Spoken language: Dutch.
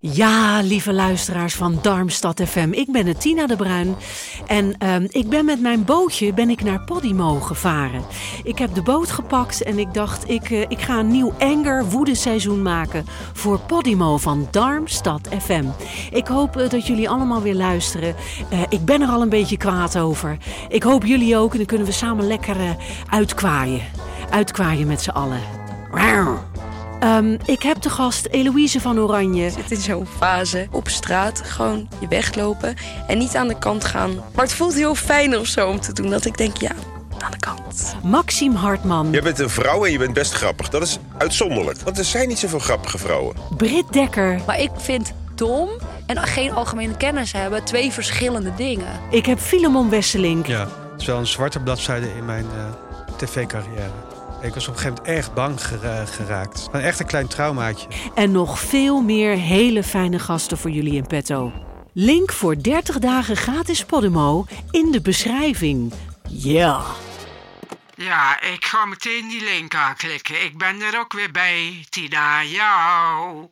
Ja, lieve luisteraars van Darmstad FM. Ik ben het Tina de Bruin. En ehm, ik ben met mijn bootje ben ik naar Podimo gevaren. Ik heb de boot gepakt en ik dacht, ik, eh, ik ga een nieuw anger woedeseizoen maken voor Podimo van Darmstad FM. Ik hoop eh, dat jullie allemaal weer luisteren. Eh, ik ben er al een beetje kwaad over. Ik hoop jullie ook en dan kunnen we samen lekker uitkwaaien. Uitkwaaien met z'n allen. Ehm, ik heb de gast Eloïse van Oranje. Je zit in zo'n fase op straat, gewoon je weglopen en niet aan de kant gaan. Maar het voelt heel fijn of zo om te doen, dat ik denk, ja, aan de kant. Maxime Hartman. Je bent een vrouw en je bent best grappig. Dat is uitzonderlijk, want er zijn niet zoveel grappige vrouwen. Britt Dekker. Maar ik vind dom en geen algemene kennis hebben twee verschillende dingen. Ik heb Filemon Wesselink. Ja, het is wel een zwarte bladzijde in mijn uh, tv-carrière. Ik was op een gegeven moment erg bang geraakt. Een echt een klein traumaatje. En nog veel meer hele fijne gasten voor jullie in petto. Link voor 30 dagen gratis Podimo in de beschrijving. Ja. Ja, ik ga meteen die link aanklikken. Ik ben er ook weer bij, Tina. Jou.